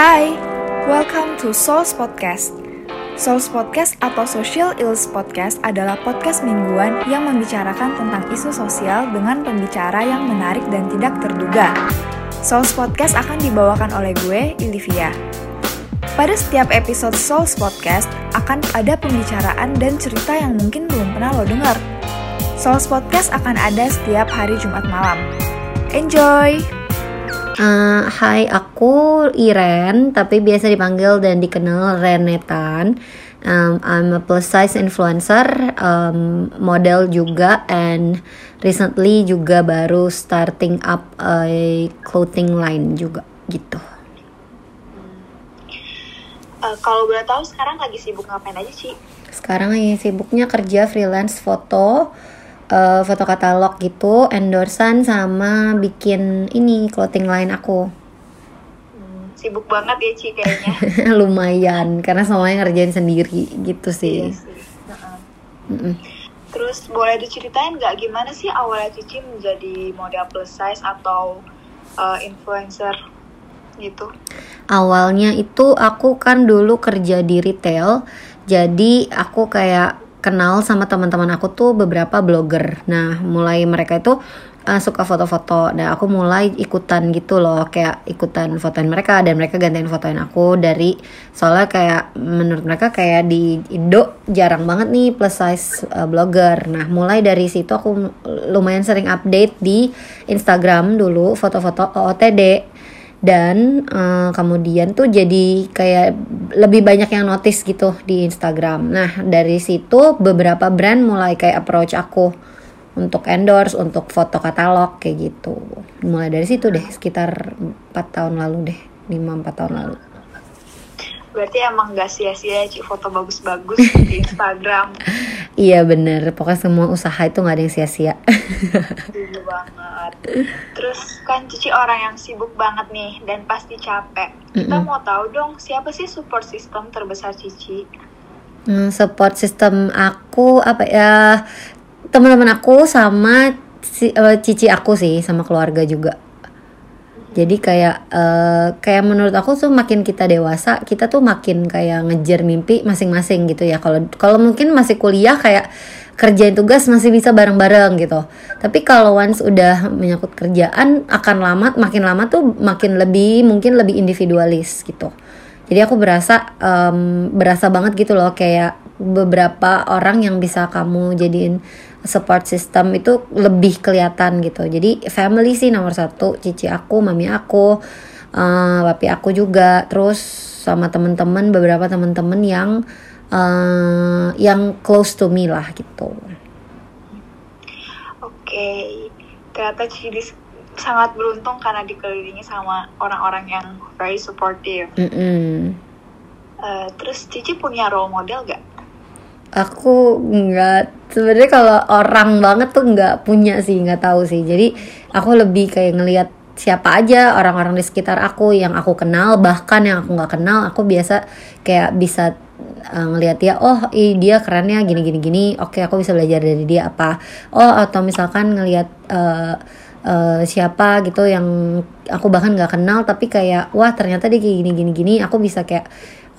Hai, welcome to Souls Podcast. Souls Podcast atau Social Ills Podcast adalah podcast mingguan yang membicarakan tentang isu sosial dengan pembicara yang menarik dan tidak terduga. Souls Podcast akan dibawakan oleh gue, Olivia. Pada setiap episode Souls Podcast akan ada pembicaraan dan cerita yang mungkin belum pernah lo dengar. Souls Podcast akan ada setiap hari Jumat malam. Enjoy! Uh, hai, aku Iren, tapi biasa dipanggil dan dikenal Renetan. Um, I'm a plus size influencer, um, model juga, and recently juga baru starting up a clothing line juga gitu. Uh, kalau boleh tahu sekarang lagi sibuk ngapain aja sih? Sekarang lagi sibuknya kerja freelance foto uh, foto katalog gitu, endorsan sama bikin ini clothing line aku. Hmm, sibuk banget ya Ci kayaknya. Lumayan, karena semuanya ngerjain sendiri gitu sih. Iya sih. Uh -uh. Terus boleh diceritain nggak gimana sih awalnya Cici menjadi model plus size atau uh, influencer gitu? Awalnya itu aku kan dulu kerja di retail, jadi aku kayak kenal sama teman-teman aku tuh beberapa blogger. Nah, mulai mereka itu uh, suka foto-foto dan aku mulai ikutan gitu loh, kayak ikutan fotoin mereka dan mereka gantiin fotoin aku dari soalnya kayak menurut mereka kayak di Indo jarang banget nih plus size uh, blogger. Nah, mulai dari situ aku lumayan sering update di Instagram dulu foto-foto OOTD dan uh, kemudian tuh jadi kayak lebih banyak yang notice gitu di Instagram. Nah dari situ beberapa brand mulai kayak approach aku untuk endorse, untuk foto katalog kayak gitu. Mulai dari situ deh sekitar 4 tahun lalu deh, 5-4 tahun lalu berarti emang gak sia-sia Ci foto bagus-bagus di Instagram. Iya bener. Pokoknya semua usaha itu gak ada yang sia-sia. Setuju banget. Terus kan Cici orang yang sibuk banget nih dan pasti capek. Kita mm -mm. mau tahu dong siapa sih support system terbesar Cici? Hmm, support system aku apa ya? Teman-teman aku sama si, uh, cici aku sih sama keluarga juga jadi kayak uh, kayak menurut aku tuh makin kita dewasa kita tuh makin kayak ngejar mimpi masing-masing gitu ya. Kalau kalau mungkin masih kuliah kayak kerjain tugas masih bisa bareng-bareng gitu. Tapi kalau once udah menyangkut kerjaan akan lama makin lama tuh makin lebih mungkin lebih individualis gitu. Jadi aku berasa um, berasa banget gitu loh kayak beberapa orang yang bisa kamu jadiin support system itu lebih kelihatan gitu jadi family sih nomor satu cici aku mami aku uh, papi aku juga terus sama temen-temen beberapa temen-temen yang uh, yang close to me lah gitu oke okay. ternyata cici sangat beruntung karena dikelilingi sama orang-orang yang very supportive mm -mm. Uh, terus Cici punya role model gak? Aku nggak sebenarnya kalau orang banget tuh nggak punya sih nggak tahu sih. Jadi aku lebih kayak ngelihat siapa aja orang-orang di sekitar aku yang aku kenal bahkan yang aku nggak kenal aku biasa kayak bisa uh, ngelihat dia oh ih, dia kerennya gini gini gini oke aku bisa belajar dari dia apa. Oh atau misalkan ngelihat uh, uh, siapa gitu yang aku bahkan nggak kenal tapi kayak wah ternyata dia kayak gini gini gini aku bisa kayak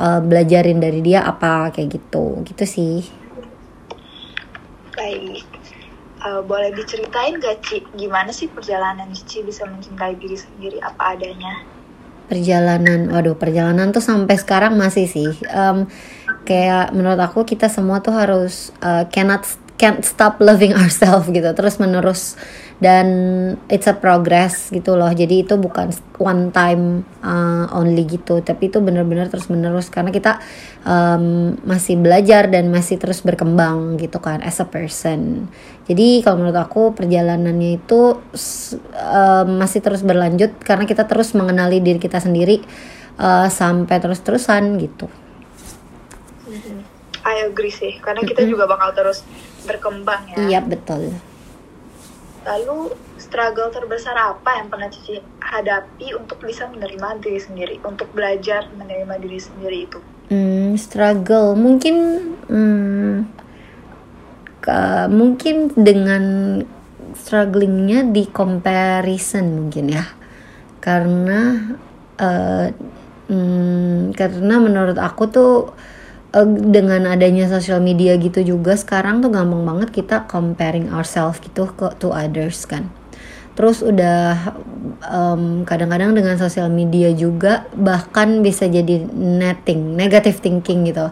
uh, belajarin dari dia apa kayak gitu. Gitu sih. Baik. Uh, boleh diceritain gak Ci gimana sih perjalanan Cici bisa mencintai diri sendiri? Apa adanya? Perjalanan waduh perjalanan tuh sampai sekarang masih sih. Um, kayak menurut aku kita semua tuh harus uh, cannot can't stop loving ourselves gitu. Terus menerus dan it's a progress gitu loh. Jadi itu bukan one time uh, only gitu. Tapi itu bener-bener terus menerus karena kita um, masih belajar dan masih terus berkembang gitu kan as a person. Jadi kalau menurut aku perjalanannya itu uh, masih terus berlanjut. Karena kita terus mengenali diri kita sendiri uh, sampai terus-terusan gitu. I agree sih. Karena kita juga bakal terus berkembang ya. Iya betul. Lalu struggle terbesar apa yang pernah Cici hadapi untuk bisa menerima diri sendiri, untuk belajar menerima diri sendiri itu? Hmm, struggle mungkin hmm, ke, mungkin dengan strugglingnya di comparison mungkin ya, karena uh, hmm, karena menurut aku tuh uh, dengan adanya sosial media gitu juga sekarang tuh gampang banget kita comparing ourselves gitu ke to others kan. Terus udah um, kadang-kadang dengan sosial media juga bahkan bisa jadi netting negative thinking gitu.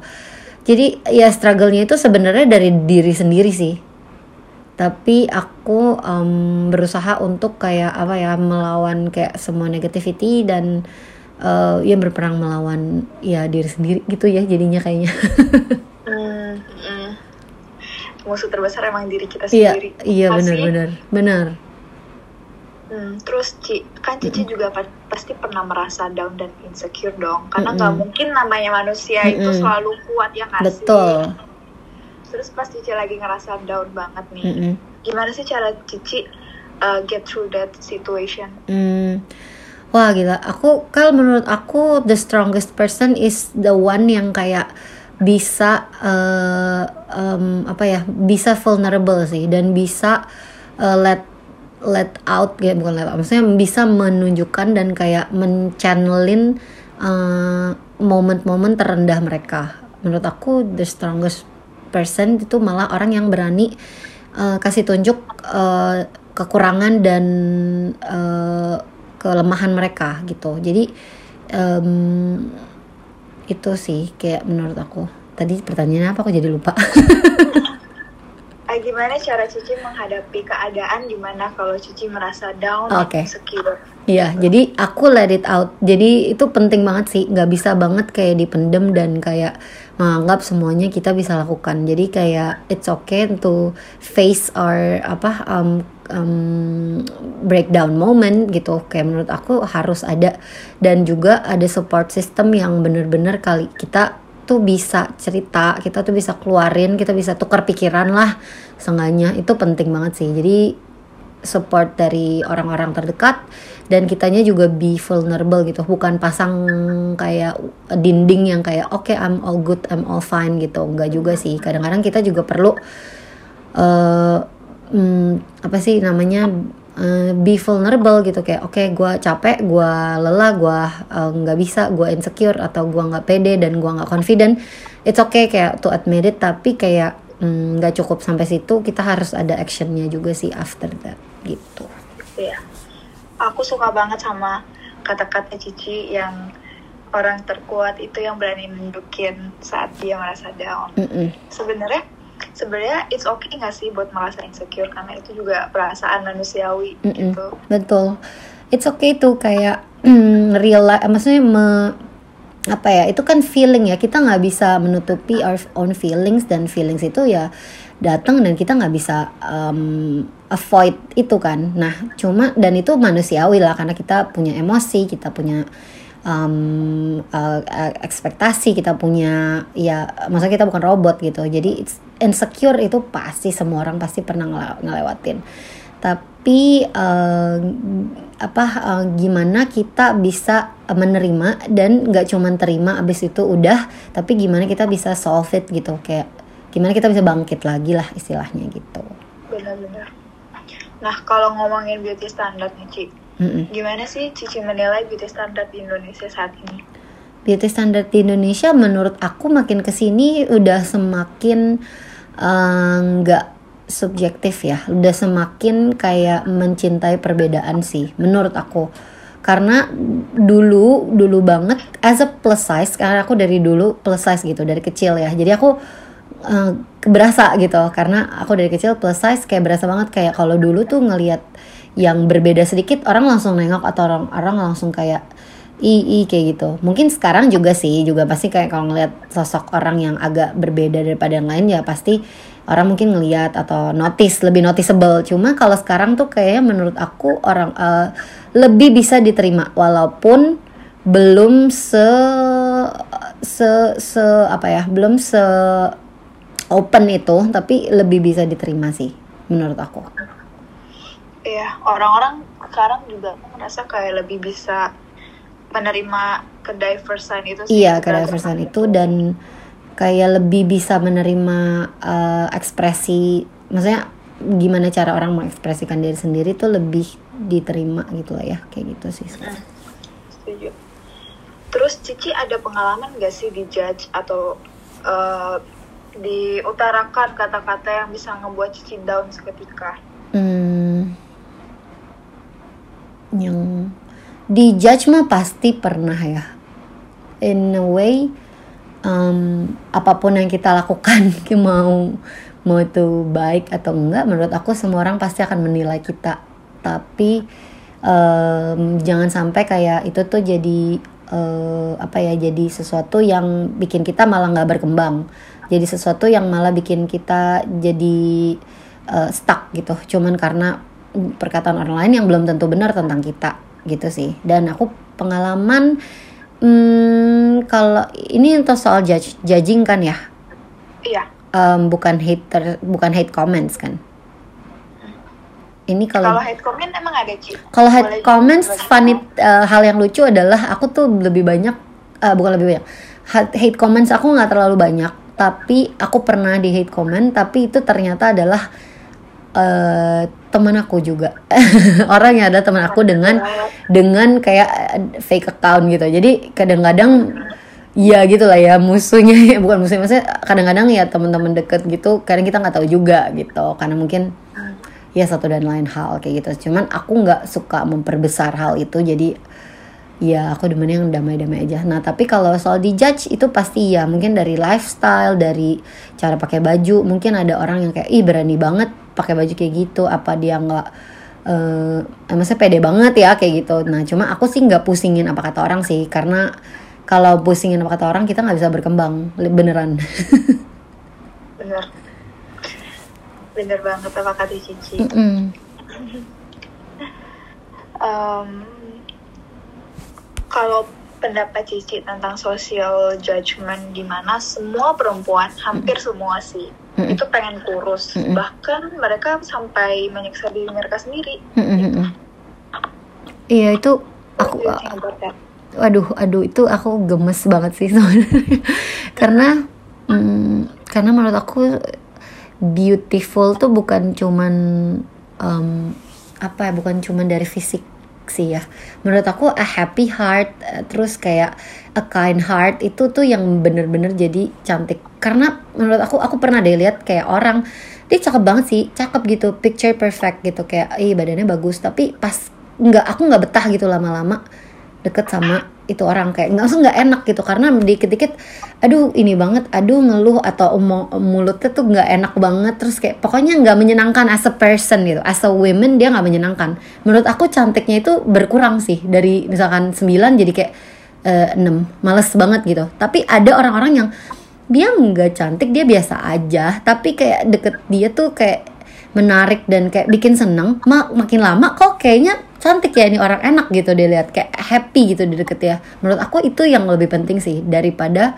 Jadi ya struggle-nya itu sebenarnya dari diri sendiri sih. Tapi aku um, berusaha untuk kayak apa ya melawan kayak semua negativity dan uh, ya berperang melawan ya diri sendiri gitu ya jadinya kayaknya hmm, hmm. musuh terbesar emang diri kita iya, sendiri iya iya benar benar benar Hmm, terus Ci, kan Cici mm -hmm. juga pasti pernah merasa down dan insecure dong, karena nggak mm -hmm. mungkin namanya manusia mm -hmm. itu selalu kuat ya nggak Betul. Terus pas Cici lagi ngerasa down banget nih, mm -hmm. gimana sih cara Cici uh, get through that situation? Mm. Wah gila, aku kalau menurut aku the strongest person is the one yang kayak bisa uh, um, apa ya, bisa vulnerable sih dan bisa uh, let let out ya bukan let out maksudnya bisa menunjukkan dan kayak menchanelin uh, momen-momen terendah mereka. Menurut aku the strongest person itu malah orang yang berani uh, kasih tunjuk uh, kekurangan dan uh, kelemahan mereka gitu. Jadi um, itu sih kayak menurut aku. Tadi pertanyaannya apa aku jadi lupa. Uh, gimana cara Cici menghadapi keadaan di mana kalau Cici merasa down okay. insecure? Iya, jadi aku let it out. Jadi itu penting banget sih, nggak bisa banget kayak dipendem dan kayak menganggap semuanya kita bisa lakukan. Jadi kayak it's okay to face our apa um, um, breakdown moment gitu. Kayak menurut aku harus ada dan juga ada support system yang bener-bener kali kita tuh bisa cerita, kita tuh bisa keluarin, kita bisa tukar pikiran lah. Seenggaknya itu penting banget sih. Jadi support dari orang-orang terdekat dan kitanya juga be vulnerable gitu. Bukan pasang kayak dinding yang kayak oke okay, I'm all good, I'm all fine gitu. Enggak juga sih. Kadang-kadang kita juga perlu uh, hmm, apa sih namanya uh, be vulnerable gitu kayak oke okay, gue capek gue lelah gue uh, nggak bisa gue insecure atau gue nggak pede dan gue nggak confident it's okay kayak to admit it tapi kayak mm, nggak mm, cukup sampai situ kita harus ada actionnya juga sih after that gitu iya aku suka banget sama kata-kata Cici yang orang terkuat itu yang berani nunjukin saat dia merasa down. Mm -mm. sebenarnya sebenarnya it's okay nggak sih buat merasa insecure? Karena itu juga perasaan manusiawi mm -mm. gitu. Betul. It's okay tuh kayak mm, real life maksudnya me, apa ya itu kan feeling ya. Kita nggak bisa menutupi our own feelings dan feelings itu ya datang dan kita nggak bisa um, avoid itu kan. Nah cuma dan itu manusiawi lah karena kita punya emosi kita punya um, uh, ekspektasi kita punya ya masa kita bukan robot gitu. Jadi it's insecure itu pasti semua orang pasti pernah ngelewatin. Tapi uh, apa uh, gimana kita bisa menerima dan nggak cuma terima abis itu udah tapi gimana kita bisa solve it gitu. Kayak gimana kita bisa bangkit lagi lah istilahnya gitu benar-benar nah kalau ngomongin beauty standard nih Ci Mm-mm. Gimana sih Cici menilai beauty standard di Indonesia saat ini? Beauty standard di Indonesia menurut aku makin ke sini udah semakin eh, nggak uh, subjektif ya, udah semakin kayak mencintai perbedaan sih, menurut aku. Karena dulu dulu banget as a plus size, karena aku dari dulu plus size gitu dari kecil ya, jadi aku uh, berasa gitu, karena aku dari kecil plus size kayak berasa banget. Kayak kalau dulu tuh ngelihat yang berbeda sedikit orang langsung nengok atau orang orang langsung kayak i i kayak gitu. Mungkin sekarang juga sih juga pasti kayak kalau ngelihat sosok orang yang agak berbeda daripada yang lain ya pasti orang mungkin ngelihat atau notice lebih noticeable. Cuma kalau sekarang tuh kayaknya menurut aku orang uh, lebih bisa diterima. Walaupun belum se se se apa ya belum se open itu tapi lebih bisa diterima sih menurut aku Iya, orang-orang sekarang juga merasa kayak lebih bisa menerima kediversan itu sih. Iya, kediversan itu dan kayak lebih bisa menerima uh, ekspresi, maksudnya gimana cara orang mengekspresikan diri sendiri tuh lebih diterima gitu lah ya, kayak gitu sih. Hmm, setuju. terus Cici ada pengalaman gak sih di judge atau uh, diutarakan kata-kata yang bisa ngebuat Cici down seketika. Hmm, yang di judge mah pasti pernah ya. In a way um, apa pun yang kita lakukan mau mau itu baik atau enggak menurut aku semua orang pasti akan menilai kita. Tapi um, jangan sampai kayak itu tuh jadi uh, apa ya jadi sesuatu yang bikin kita malah nggak berkembang jadi sesuatu yang malah bikin kita jadi uh, stuck gitu. Cuman karena perkataan orang lain yang belum tentu benar tentang kita gitu sih. Dan aku pengalaman hmm, kalau ini untuk soal judge judging kan ya? Iya. Um, bukan hater bukan hate comments kan? Ini kalau kalau hate comment emang ada sih kalau hate comments funny uh, hal yang lucu adalah aku tuh lebih banyak uh, bukan lebih banyak hate comments aku nggak terlalu banyak tapi aku pernah di hate comment tapi itu ternyata adalah uh, teman aku juga. Orang yang ada teman aku dengan dengan kayak fake account gitu. Jadi kadang-kadang ya gitu lah ya musuhnya bukan musuhnya maksudnya kadang-kadang ya teman-teman deket gitu kadang kita nggak tahu juga gitu. Karena mungkin ya satu dan lain hal kayak gitu. Cuman aku nggak suka memperbesar hal itu. Jadi ya aku demen yang damai-damai aja. Nah tapi kalau soal di judge itu pasti ya mungkin dari lifestyle dari cara pakai baju. Mungkin ada orang yang kayak ih berani banget pakai baju kayak gitu. Apa dia nggak uh, maksudnya pede banget ya kayak gitu. Nah cuma aku sih nggak pusingin apa kata orang sih. Karena kalau pusingin apa kata orang kita nggak bisa berkembang. Beneran. Bener bener banget apa kata Cici. Mm -mm. um, kalau pendapat Cici tentang social judgment di mana semua perempuan hampir semua sih mm -mm. itu pengen kurus mm -mm. bahkan mereka sampai menyiksa diri mereka sendiri mm -mm. gitu. iya itu aku waduh aduh itu aku gemes banget sih sebenarnya karena mm, karena menurut aku beautiful tuh bukan cuman um, apa ya bukan cuman dari fisik sih ya. Menurut aku a happy heart eh, terus kayak a kind heart itu tuh yang bener-bener jadi cantik. Karena menurut aku aku pernah deh lihat kayak orang dia cakep banget sih cakep gitu picture perfect gitu. Kayak ih badannya bagus. Tapi pas nggak aku nggak betah gitu lama-lama deket sama itu orang kayak nggak nggak enak gitu. Karena dikit-dikit aduh ini banget aduh ngeluh atau mulutnya tuh nggak enak banget. Terus kayak pokoknya nggak menyenangkan as a person gitu. As a women dia nggak menyenangkan. Menurut aku cantiknya itu berkurang sih. Dari misalkan 9 jadi kayak uh, 6 males banget gitu. Tapi ada orang-orang yang dia nggak cantik dia biasa aja. Tapi kayak deket dia tuh kayak menarik dan kayak bikin seneng. Mak makin lama kok kayaknya cantik ya ini orang enak gitu dilihat kayak happy gitu di deket ya. Menurut aku itu yang lebih penting sih daripada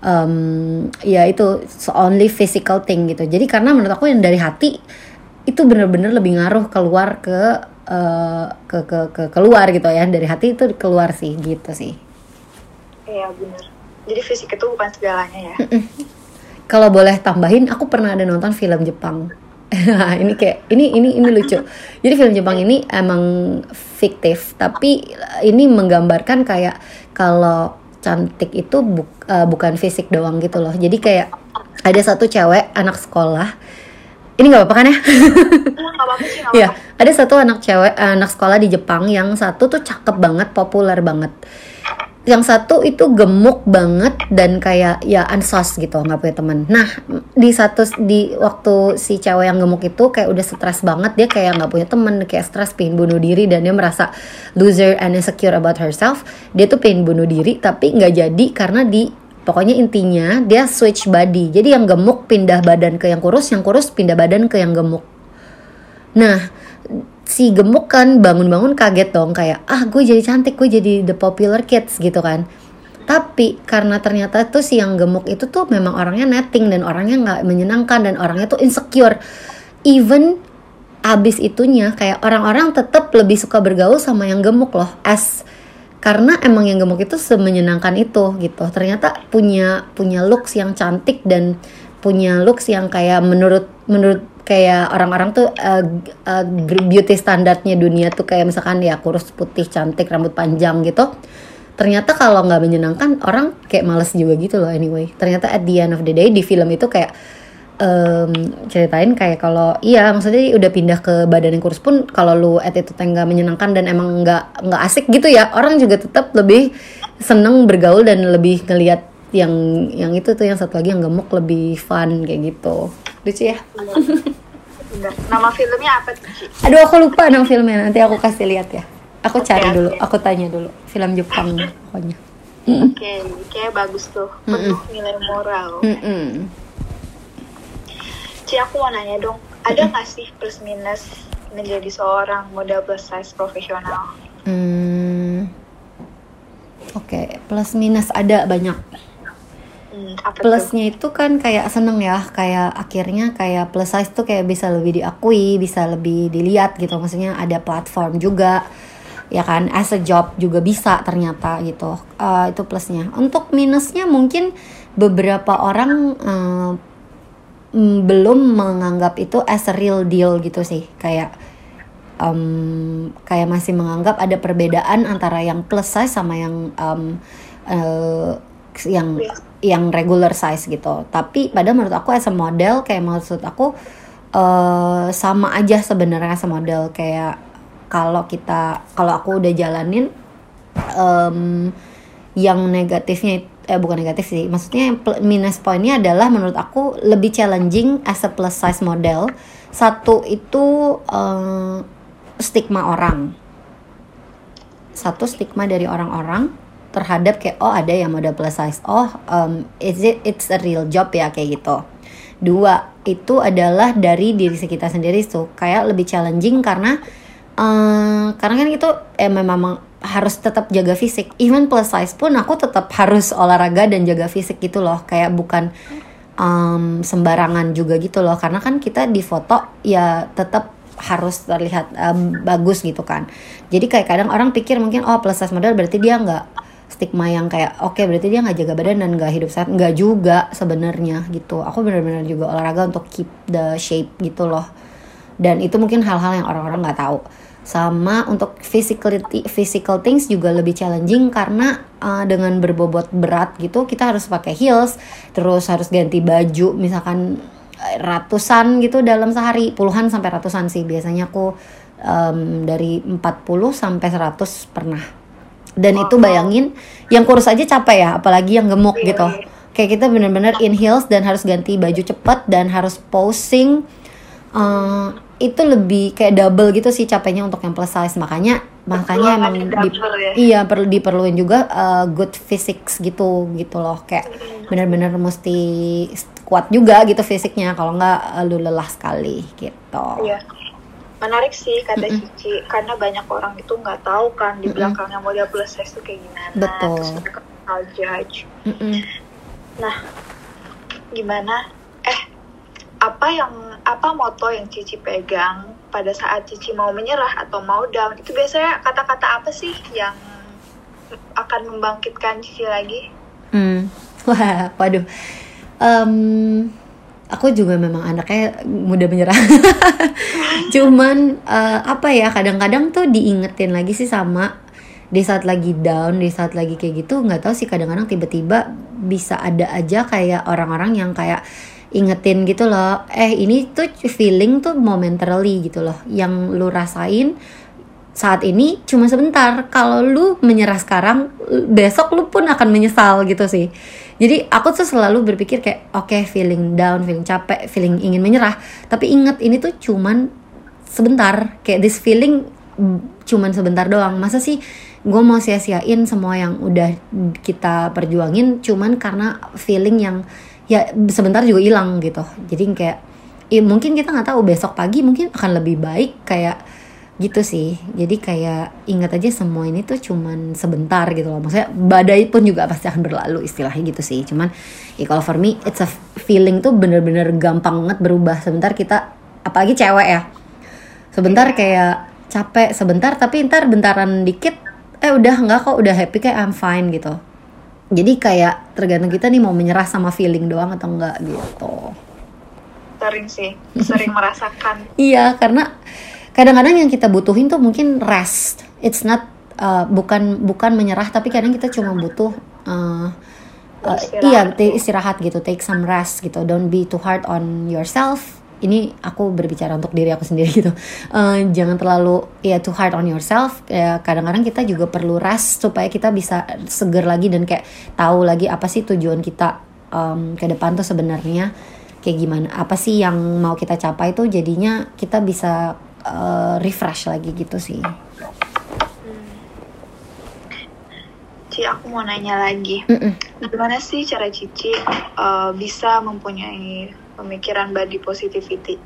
um, ya itu only physical thing gitu. Jadi karena menurut aku yang dari hati itu bener-bener lebih ngaruh keluar ke uh, ke, ke ke keluar gitu ya. Dari hati itu keluar sih gitu sih. Iya bener. Jadi fisik itu bukan segalanya ya. Kalau boleh tambahin aku pernah ada nonton film Jepang ini kayak ini ini ini lucu. Jadi film Jepang ini emang fiktif, tapi ini menggambarkan kayak kalau cantik itu bu, uh, bukan fisik doang gitu loh. Jadi kayak ada satu cewek anak sekolah. Ini nggak apa-apa kan ya? Iya, ada satu anak cewek anak sekolah di Jepang yang satu tuh cakep banget, populer banget yang satu itu gemuk banget dan kayak ya ansos gitu nggak punya teman. Nah di satu di waktu si cewek yang gemuk itu kayak udah stres banget dia kayak nggak punya teman kayak stres pengen bunuh diri dan dia merasa loser and insecure about herself dia tuh pengen bunuh diri tapi nggak jadi karena di pokoknya intinya dia switch body. Jadi yang gemuk pindah badan ke yang kurus yang kurus pindah badan ke yang gemuk. Nah si gemuk kan bangun-bangun kaget dong kayak ah gue jadi cantik gue jadi the popular kids gitu kan. Tapi karena ternyata tuh si yang gemuk itu tuh memang orangnya netting dan orangnya nggak menyenangkan dan orangnya tuh insecure. Even abis itunya kayak orang-orang tetap lebih suka bergaul sama yang gemuk loh as karena emang yang gemuk itu semenyenangkan itu gitu. Ternyata punya punya looks yang cantik dan punya looks yang kayak menurut menurut kayak orang-orang tuh uh, uh, beauty standarnya dunia tuh kayak misalkan ya kurus putih cantik rambut panjang gitu. Ternyata kalau nggak menyenangkan orang kayak males juga gitu loh anyway. Ternyata at the end of the day di film itu kayak um, ceritain kayak kalau iya maksudnya udah pindah ke badan yang kurus pun kalau lu attitude nggak menyenangkan dan emang nggak nggak asik gitu ya orang juga tetap lebih seneng bergaul dan lebih ngelihat yang yang itu tuh yang satu lagi yang gemuk lebih fun kayak gitu lucu ya nama filmnya apa sih aduh aku lupa nama filmnya nanti aku kasih lihat ya Aku cari okay, dulu, aku tanya dulu. Film Jepang pokoknya. Oke, okay, kayak bagus tuh. Penuh mm -mm. nilai moral. Mm -mm. Ci, aku mau nanya dong. Ada nggak sih plus minus menjadi seorang model plus size profesional? Hmm. Oke, okay. plus minus ada banyak. Hmm, Plusnya itu? itu kan kayak seneng ya, kayak akhirnya kayak plus size tuh kayak bisa lebih diakui, bisa lebih dilihat gitu. Maksudnya ada platform juga ya kan? As a job juga bisa ternyata gitu. Uh, itu plusnya. Untuk minusnya mungkin beberapa orang uh, belum menganggap itu as a real deal gitu sih. Kayak um, kayak masih menganggap ada perbedaan antara yang plus size sama yang um, uh, yang yang regular size gitu. Tapi pada menurut aku as a model kayak maksud aku uh, sama aja sebenarnya as a model. Kayak kalau kita kalau aku udah jalanin um, yang negatifnya eh bukan negatif sih. Maksudnya minus poinnya adalah menurut aku lebih challenging as a plus size model. Satu itu um, stigma orang. Satu stigma dari orang-orang terhadap kayak oh ada yang model plus size. Oh um, is it it's a real job ya kayak gitu. Dua itu adalah dari diri kita sendiri tuh. Kayak lebih challenging karena uh, karena kan itu eh, memang harus tetap jaga fisik. Even plus size pun aku tetap harus olahraga dan jaga fisik gitu loh. Kayak bukan um, sembarangan juga gitu loh. Karena kan kita di foto ya tetap harus terlihat um, bagus gitu kan. Jadi kayak kadang orang pikir mungkin oh plus size model berarti dia nggak stigma yang kayak oke okay, berarti dia nggak jaga badan dan nggak hidup sehat. Nggak juga sebenarnya gitu. Aku benar-benar juga olahraga untuk keep the shape gitu loh. Dan itu mungkin hal-hal yang orang-orang nggak tahu. Sama untuk physical physical things juga lebih challenging karena uh, dengan berbobot berat gitu kita harus pakai heels terus harus ganti baju misalkan eh, ratusan gitu dalam sehari. Puluhan sampai ratusan sih. Biasanya aku um, dari 40 sampai 100 pernah dan itu bayangin yang kurus aja capek ya apalagi yang gemuk iya, gitu. iya. kayak kita bener-bener in heels dan harus ganti baju cepet dan harus posing uh, itu lebih kayak double gitu sih capeknya untuk yang plus size. Makanya makanya emang di, ya? iya perlu diperluin juga uh, good physics gitu gitu loh. Kayak benar-benar mesti kuat juga gitu fisiknya. Kalau nggak uh, lu lelah sekali gitu. Iya menarik sih kata mm -mm. Cici karena banyak orang itu nggak tahu kan di belakangnya model plus size itu kayak gimana betul terus mereka judge mm -mm. nah gimana eh apa yang apa moto yang Cici pegang pada saat Cici mau menyerah atau mau down itu biasanya kata-kata apa sih yang akan membangkitkan Cici lagi? Hmm, wah, waduh. Um, aku juga memang anaknya mudah menyerah. Cuman uh, apa ya kadang-kadang tuh diingetin lagi sih sama di saat lagi down, di saat lagi kayak gitu nggak tahu sih kadang-kadang tiba-tiba bisa ada aja kayak orang-orang yang kayak ingetin gitu loh eh ini tuh feeling tuh momentarily gitu loh yang lu rasain saat ini cuma sebentar. Kalau lu menyerah sekarang besok lu pun akan menyesal gitu sih. Jadi aku tuh selalu berpikir kayak oke okay, feeling down feeling capek feeling ingin menyerah. Tapi inget ini tuh cuman sebentar. Kayak this feeling cuman sebentar doang. Masa sih gue mau sia-siain semua yang udah kita perjuangin cuman karena feeling yang ya sebentar juga hilang gitu. Jadi kayak ya mungkin kita nggak tahu besok pagi mungkin akan lebih baik kayak gitu sih. Jadi kayak ingat aja semua ini tuh cuman sebentar gitu loh. Maksudnya badai pun juga pasti akan berlalu istilahnya gitu sih. Cuman ya kalau for me it's a feeling tuh bener-bener gampang banget berubah. Sebentar kita apalagi cewek ya. Sebentar kayak capek sebentar tapi ntar bentaran dikit eh udah nggak kok udah happy kayak I'm fine gitu. Jadi kayak tergantung kita nih mau menyerah sama feeling doang atau enggak gitu. Sering sih sering merasakan. Iya karena kadang-kadang yang kita butuhin tuh mungkin rest. It's not uh, bukan bukan menyerah tapi kadang kita cuma butuh uh, uh, Istirahat. iya istirahat gitu. Take some rest gitu. Don't be too hard on yourself. Ini aku berbicara untuk diri aku sendiri gitu. Eh, jangan terlalu ya too hard on yourself. Ya kadang-kadang kita juga perlu rest supaya kita bisa seger lagi dan kayak tahu lagi apa sih tujuan kita em, ke depan tuh sebenarnya kayak gimana. Apa sih yang mau kita capai tuh jadinya kita bisa eh, refresh lagi gitu sih Ci, aku mau nanya lagi. Mm-mm. Gimana sih cara Cici uh, bisa mempunyai pemikiran body positivity?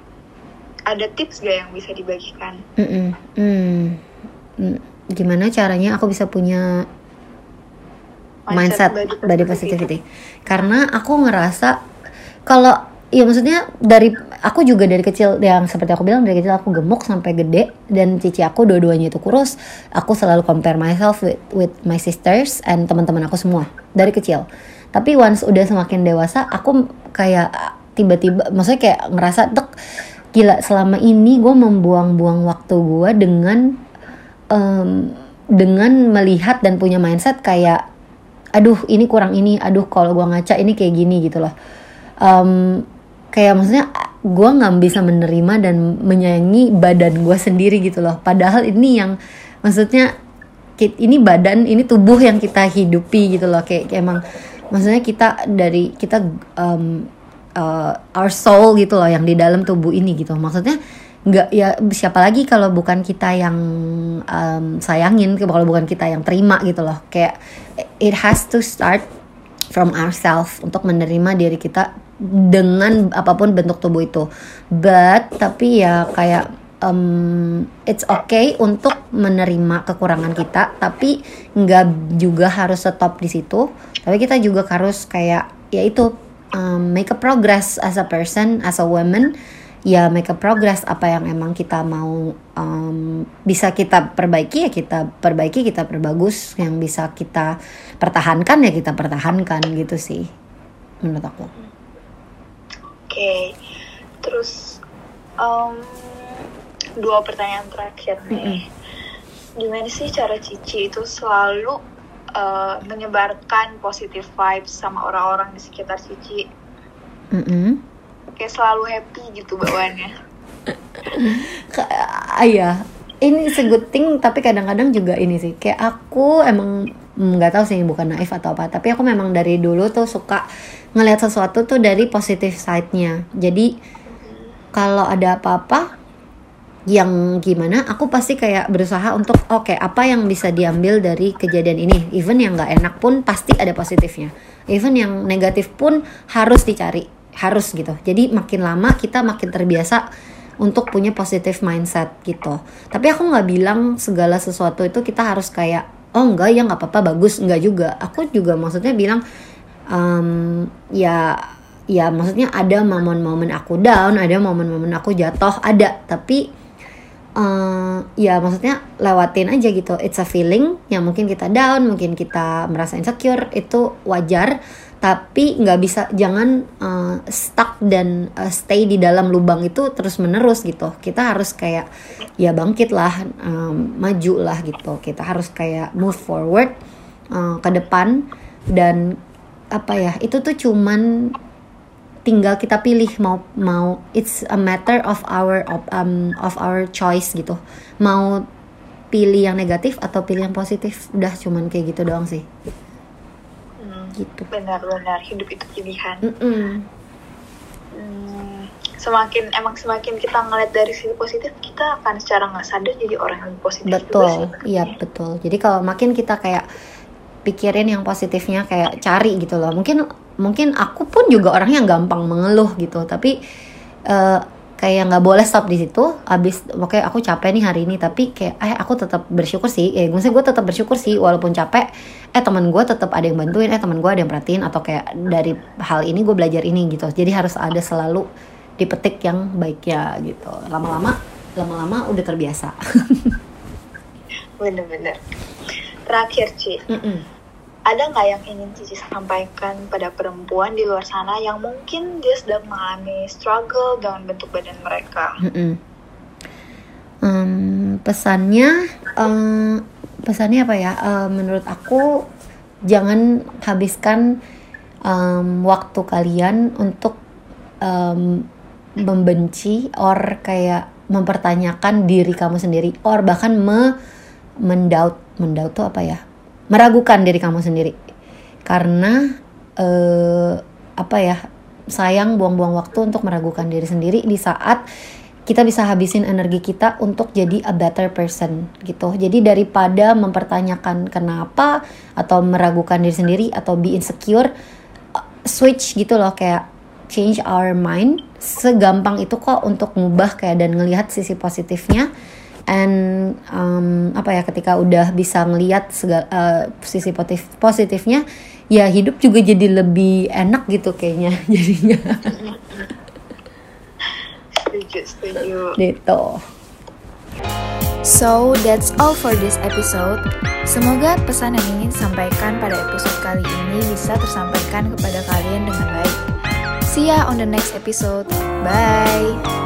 Ada tips gak yang bisa dibagikan? Mm-mm. Hmm. Mm. Gimana caranya aku bisa punya mindset, body, positivity. Karena aku ngerasa kalau ya maksudnya dari aku juga dari kecil yang seperti aku bilang dari kecil aku gemuk sampai gede dan cici aku dua-duanya itu kurus. Aku selalu compare myself with with my sisters and teman-teman aku semua dari kecil. Tapi once udah semakin dewasa aku kayak tiba-tiba maksudnya kayak ngerasa tek gila selama ini gue membuang-buang waktu gue dengan em, dengan melihat dan punya mindset kayak aduh ini kurang ini aduh kalau gua ngaca ini kayak gini gitu loh Em, kayak maksudnya gue nggak bisa menerima dan menyayangi badan gue sendiri gitu loh. Padahal ini yang maksudnya ini badan ini tubuh yang kita hidupi gitu loh. Kayak, kayak emang maksudnya kita dari kita em, uh, our soul gitu loh yang di dalam tubuh ini gitu. Maksudnya nggak ya siapa lagi kalau bukan kita yang em, sayangin kalau bukan kita yang terima gitu loh. Kayak it has to start from ourselves untuk menerima diri kita dengan apa pun bentuk tubuh itu. But tapi ya kayak em, it's okay untuk menerima kekurangan kita tapi nggak juga harus stop di situ. Tapi kita juga harus kayak ya itu um, make a progress as a person as a woman ya make a progress apa yang emang kita mau um, bisa kita perbaiki ya kita perbaiki kita perbagus yang bisa kita pertahankan ya kita pertahankan gitu sih menurut aku Oke, terus em, dua pertanyaan terakhir nih. Gimana sih cara Cici itu selalu eh, menyebarkan positive vibes sama orang-orang di sekitar Cici? Mm-mm. Kayak selalu happy gitu bawaannya. Ah, iya. Ini is tapi kadang-kadang juga ini sih. Kayak aku emang mm, nggak tahu sih bukan naif atau apa. Tapi aku memang dari dulu tuh suka ngelihat sesuatu tuh dari positive side-nya. Jadi kalau ada apa-apa yang gimana aku pasti kayak berusaha untuk oke apa yang bisa diambil dari kejadian ini? Even yang nggak enak pun pasti ada positifnya. Even yang negatif pun harus dicari harus gitu. Jadi makin lama kita makin terbiasa untuk punya positive mindset gitu. Tapi aku nggak bilang segala sesuatu itu kita harus kayak oh enggak ya nggak apa-apa bagus. Enggak juga. Aku juga maksudnya bilang em, ya ya maksudnya ada momen-momen aku down ada momen-momen aku jatuh ada. Tapi eh, ya maksudnya lewatin aja gitu. It's a feeling yang mungkin kita down mungkin kita merasa insecure itu wajar tapi nggak bisa jangan eh, stuck dan eh, stay di dalam lubang itu terus menerus gitu. Kita harus kayak ya bangkit lah em, maju lah gitu. Kita harus kayak move forward eh, ke depan. Dan apa ya itu tuh cuman tinggal kita pilih mau mau it's a matter of our of, um, of our choice gitu. Mau pilih yang negatif atau pilih yang positif. Udah cuman kayak gitu doang sih gitu. Benar-benar hidup itu pilihan. Mm-mm. Hmm, semakin emang semakin kita ngeliat dari sisi positif, kita akan secara nggak sadar jadi orang yang positif betul. iya betul. Jadi kalau makin kita kayak pikirin yang positifnya kayak cari gitu loh. Mungkin mungkin aku pun juga orang yang gampang mengeluh gitu. Tapi eh, kayak nggak boleh stop di situ. Abis oke aku capek nih hari ini. Tapi kayak eh aku tetap bersyukur sih. Eh maksudnya gue tetap bersyukur sih walaupun capek eh teman gue tetap ada yang bantuin eh teman gue ada yang perhatiin atau kayak dari hal ini gue belajar ini gitu jadi harus ada selalu dipetik yang baiknya gitu lama-lama lama-lama udah terbiasa Bener-bener. Terakhir, Ci, Mm-mm. ada nggak yang ingin Cici sampaikan pada perempuan di luar sana yang mungkin dia sedang mengalami struggle dengan bentuk badan mereka? Mm-mm. Em, pesannya em, pesannya apa ya? Uh, menurut aku jangan habiskan um, waktu kalian untuk um, membenci or kayak mempertanyakan diri kamu sendiri or bahkan me mendaut mendaut tuh apa ya? Meragukan diri kamu sendiri. Karena uh, apa ya? Sayang buang-buang waktu untuk meragukan diri sendiri di saat kita bisa habisin energi kita untuk jadi a better person gitu. Jadi daripada mempertanyakan kenapa atau meragukan diri sendiri atau be insecure, switch gitu loh kayak change our mind. Segampang itu kok untuk ngubah kayak dan ngelihat sisi positifnya. And um, apa ya ketika udah bisa ngelihat uh, sisi positif positifnya, ya hidup juga jadi lebih enak gitu kayaknya jadinya. Setuju setuju gitu So, that's all for this episode. Semoga pesan yang ingin disampaikan pada episode kali ini bisa tersampaikan kepada kalian dengan baik. See ya on the next episode. Bye.